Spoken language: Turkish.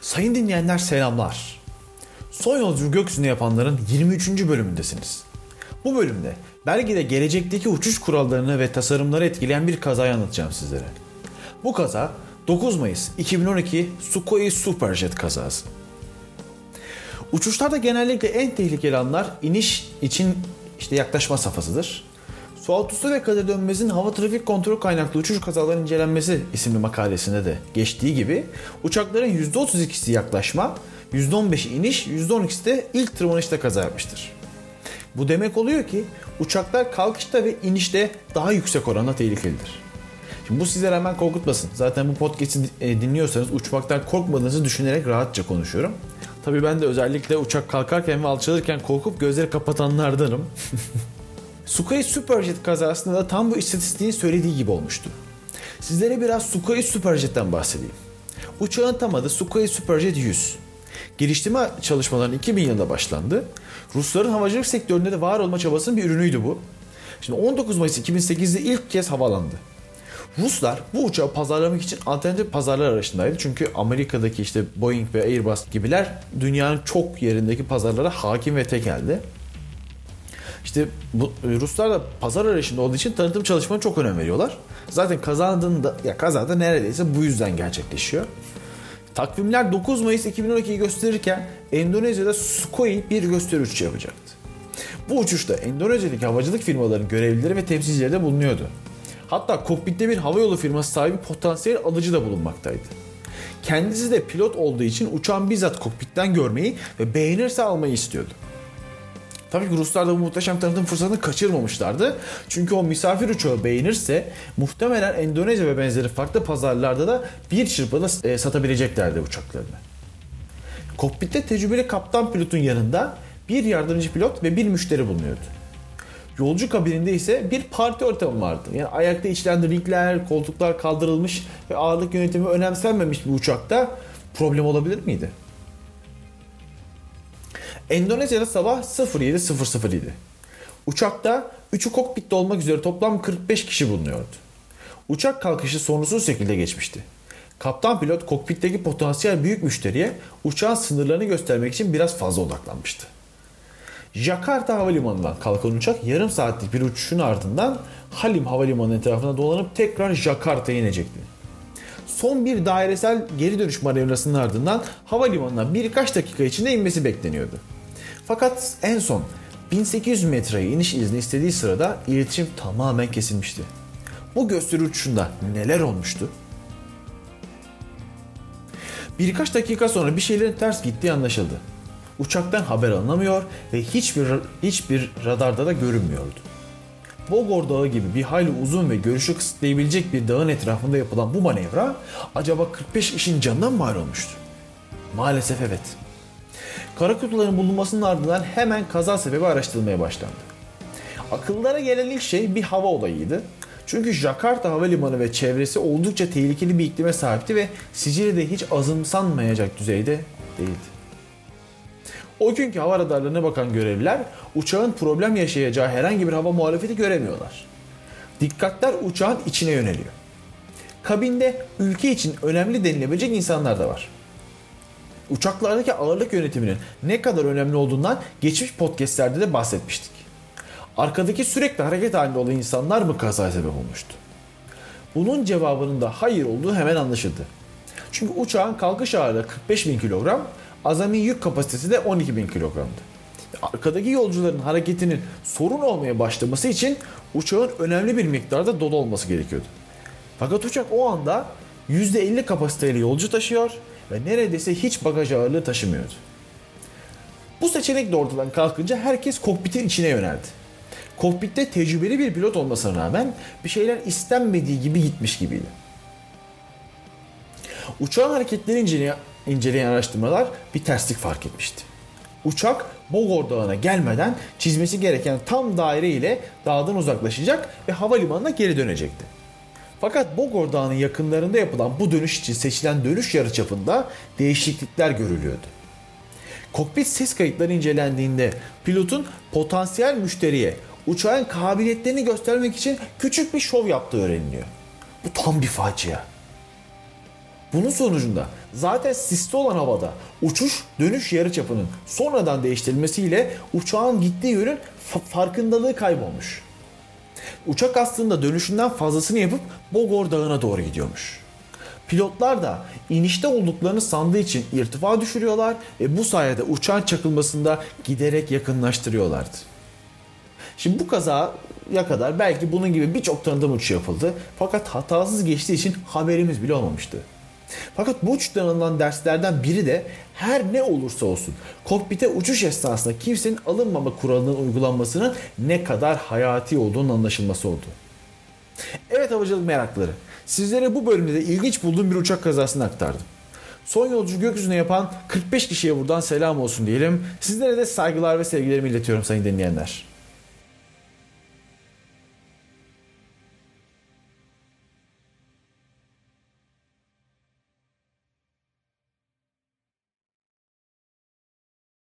Sayın dinleyenler selamlar. Son yolcu gökyüzüne yapanların 23. bölümündesiniz. Bu bölümde belki gelecekteki uçuş kurallarını ve tasarımları etkileyen bir kazayı anlatacağım sizlere. Bu kaza 9 Mayıs 2012 Sukhoi Superjet kazası. Uçuşlarda genellikle en tehlikeli anlar iniş için işte yaklaşma safhasıdır. Suat Usta ve Kadir Dönmez'in Hava Trafik Kontrol Kaynaklı Uçuş Kazaları incelenmesi isimli makalesinde de geçtiği gibi uçakların %32'si yaklaşma, %15'i iniş, %12'si de ilk tırmanışta kaza yapmıştır. Bu demek oluyor ki uçaklar kalkışta ve inişte daha yüksek oranda tehlikelidir. Şimdi bu sizlere hemen korkutmasın. Zaten bu podcast'i e, dinliyorsanız uçmaktan korkmadığınızı düşünerek rahatça konuşuyorum. Tabii ben de özellikle uçak kalkarken ve alçalırken korkup gözleri kapatanlardanım. Sukhoi Superjet kazasında da tam bu istatistiğin söylediği gibi olmuştu. Sizlere biraz Sukhoi Superjet'ten bahsedeyim. Uçağın tam adı Sukhoi Superjet 100. Geliştirme çalışmalarının 2000 yılında başlandı. Rusların havacılık sektöründe de var olma çabasının bir ürünüydü bu. Şimdi 19 Mayıs 2008'de ilk kez havalandı. Ruslar bu uçağı pazarlamak için alternatif pazarlar arasındaydı. Çünkü Amerika'daki işte Boeing ve Airbus gibiler dünyanın çok yerindeki pazarlara hakim ve tekeldi. İşte bu, e, Ruslar da pazar arayışında olduğu için tanıtım çalışmalarına çok önem veriyorlar. Zaten kazandığında ya kazada neredeyse bu yüzden gerçekleşiyor. Takvimler 9 Mayıs 2012'yi gösterirken Endonezya'da Sukhoi bir gösteri uçuşu yapacaktı. Bu uçuşta Endonezya'daki havacılık firmalarının görevlileri ve temsilcileri de bulunuyordu. Hatta kokpitte bir havayolu firması sahibi potansiyel alıcı da bulunmaktaydı. Kendisi de pilot olduğu için uçağın bizzat kokpitten görmeyi ve beğenirse almayı istiyordu. Tabii ki Ruslar da bu muhteşem tanıtım fırsatını kaçırmamışlardı. Çünkü o misafir uçağı beğenirse muhtemelen Endonezya ve benzeri farklı pazarlarda da bir çırpıda e, satabileceklerdi uçaklarını. Kokpitte tecrübeli kaptan pilotun yanında bir yardımcı pilot ve bir müşteri bulunuyordu. Yolcu kabininde ise bir parti ortamı vardı. Yani ayakta içilen ringler, koltuklar kaldırılmış ve ağırlık yönetimi önemsenmemiş bir uçakta problem olabilir miydi? Endonezya'da sabah 07.00 idi. Uçakta 3'ü kokpitte olmak üzere toplam 45 kişi bulunuyordu. Uçak kalkışı sorunsuz şekilde geçmişti. Kaptan pilot kokpitteki potansiyel büyük müşteriye uçağın sınırlarını göstermek için biraz fazla odaklanmıştı. Jakarta Havalimanı'ndan kalkan uçak yarım saatlik bir uçuşun ardından Halim Havalimanı etrafına dolanıp tekrar Jakarta'ya inecekti. Son bir dairesel geri dönüş manevrasının ardından havalimanına birkaç dakika içinde inmesi bekleniyordu. Fakat en son 1800 metreye iniş izni istediği sırada iletişim tamamen kesilmişti. Bu gösteri uçuşunda neler olmuştu? Birkaç dakika sonra bir şeylerin ters gittiği anlaşıldı. Uçaktan haber alınamıyor ve hiçbir hiçbir radarda da görünmüyordu. Bogor Dağı gibi bir hayli uzun ve görüşü kısıtlayabilecek bir dağın etrafında yapılan bu manevra acaba 45 kişinin canından mı ayrılmıştı? Maalesef evet. Kara kutuların bulunmasının ardından hemen kaza sebebi araştırılmaya başlandı. Akıllara gelen ilk şey bir hava olayıydı. Çünkü Jakarta Havalimanı ve çevresi oldukça tehlikeli bir iklime sahipti ve Sicilya de hiç azımsanmayacak düzeyde değildi. O günkü hava radarlarına bakan görevliler uçağın problem yaşayacağı herhangi bir hava muhalefeti göremiyorlar. Dikkatler uçağın içine yöneliyor. Kabinde ülke için önemli denilebilecek insanlar da var. Uçaklardaki ağırlık yönetiminin ne kadar önemli olduğundan geçmiş podcastlerde de bahsetmiştik. Arkadaki sürekli hareket halinde olan insanlar mı kazaya sebep olmuştu? Bunun cevabının da hayır olduğu hemen anlaşıldı. Çünkü uçağın kalkış ağırlığı 45 bin kilogram, azami yük kapasitesi de 12 bin kilogramdı. Arkadaki yolcuların hareketinin sorun olmaya başlaması için uçağın önemli bir miktarda dolu olması gerekiyordu. Fakat uçak o anda %50 kapasiteyle yolcu taşıyor ve neredeyse hiç bagaj ağırlığı taşımıyordu. Bu seçenek de kalkınca herkes kokpitin içine yöneldi. Kokpitte tecrübeli bir pilot olmasına rağmen bir şeyler istenmediği gibi gitmiş gibiydi. Uçağın hareketleri inceleyen, inceleyen araştırmalar bir terslik fark etmişti. Uçak Bogor Dağı'na gelmeden çizmesi gereken tam daire ile dağdan uzaklaşacak ve havalimanına geri dönecekti. Fakat Bogor Dağı'nın yakınlarında yapılan bu dönüş için seçilen dönüş yarıçapında değişiklikler görülüyordu. Kokpit ses kayıtları incelendiğinde pilotun potansiyel müşteriye uçağın kabiliyetlerini göstermek için küçük bir şov yaptığı öğreniliyor. Bu tam bir facia. Bunun sonucunda zaten sisli olan havada uçuş dönüş yarıçapının sonradan değiştirilmesiyle uçağın gittiği yönün fa- farkındalığı kaybolmuş. Uçak aslında dönüşünden fazlasını yapıp Bogor Dağı'na doğru gidiyormuş. Pilotlar da inişte olduklarını sandığı için irtifa düşürüyorlar ve bu sayede uçağın çakılmasında giderek yakınlaştırıyorlardı. Şimdi bu kazaya kadar belki bunun gibi birçok tanıdığım uçuş yapıldı. Fakat hatasız geçtiği için haberimiz bile olmamıştı. Fakat bu uçuştan alınan derslerden biri de her ne olursa olsun kokpite uçuş esnasında kimsenin alınmama kuralının uygulanmasının ne kadar hayati olduğunun anlaşılması oldu. Evet havacılık merakları. Sizlere bu bölümde de ilginç bulduğum bir uçak kazasını aktardım. Son yolcu gökyüzüne yapan 45 kişiye buradan selam olsun diyelim. Sizlere de saygılar ve sevgilerimi iletiyorum sayın dinleyenler.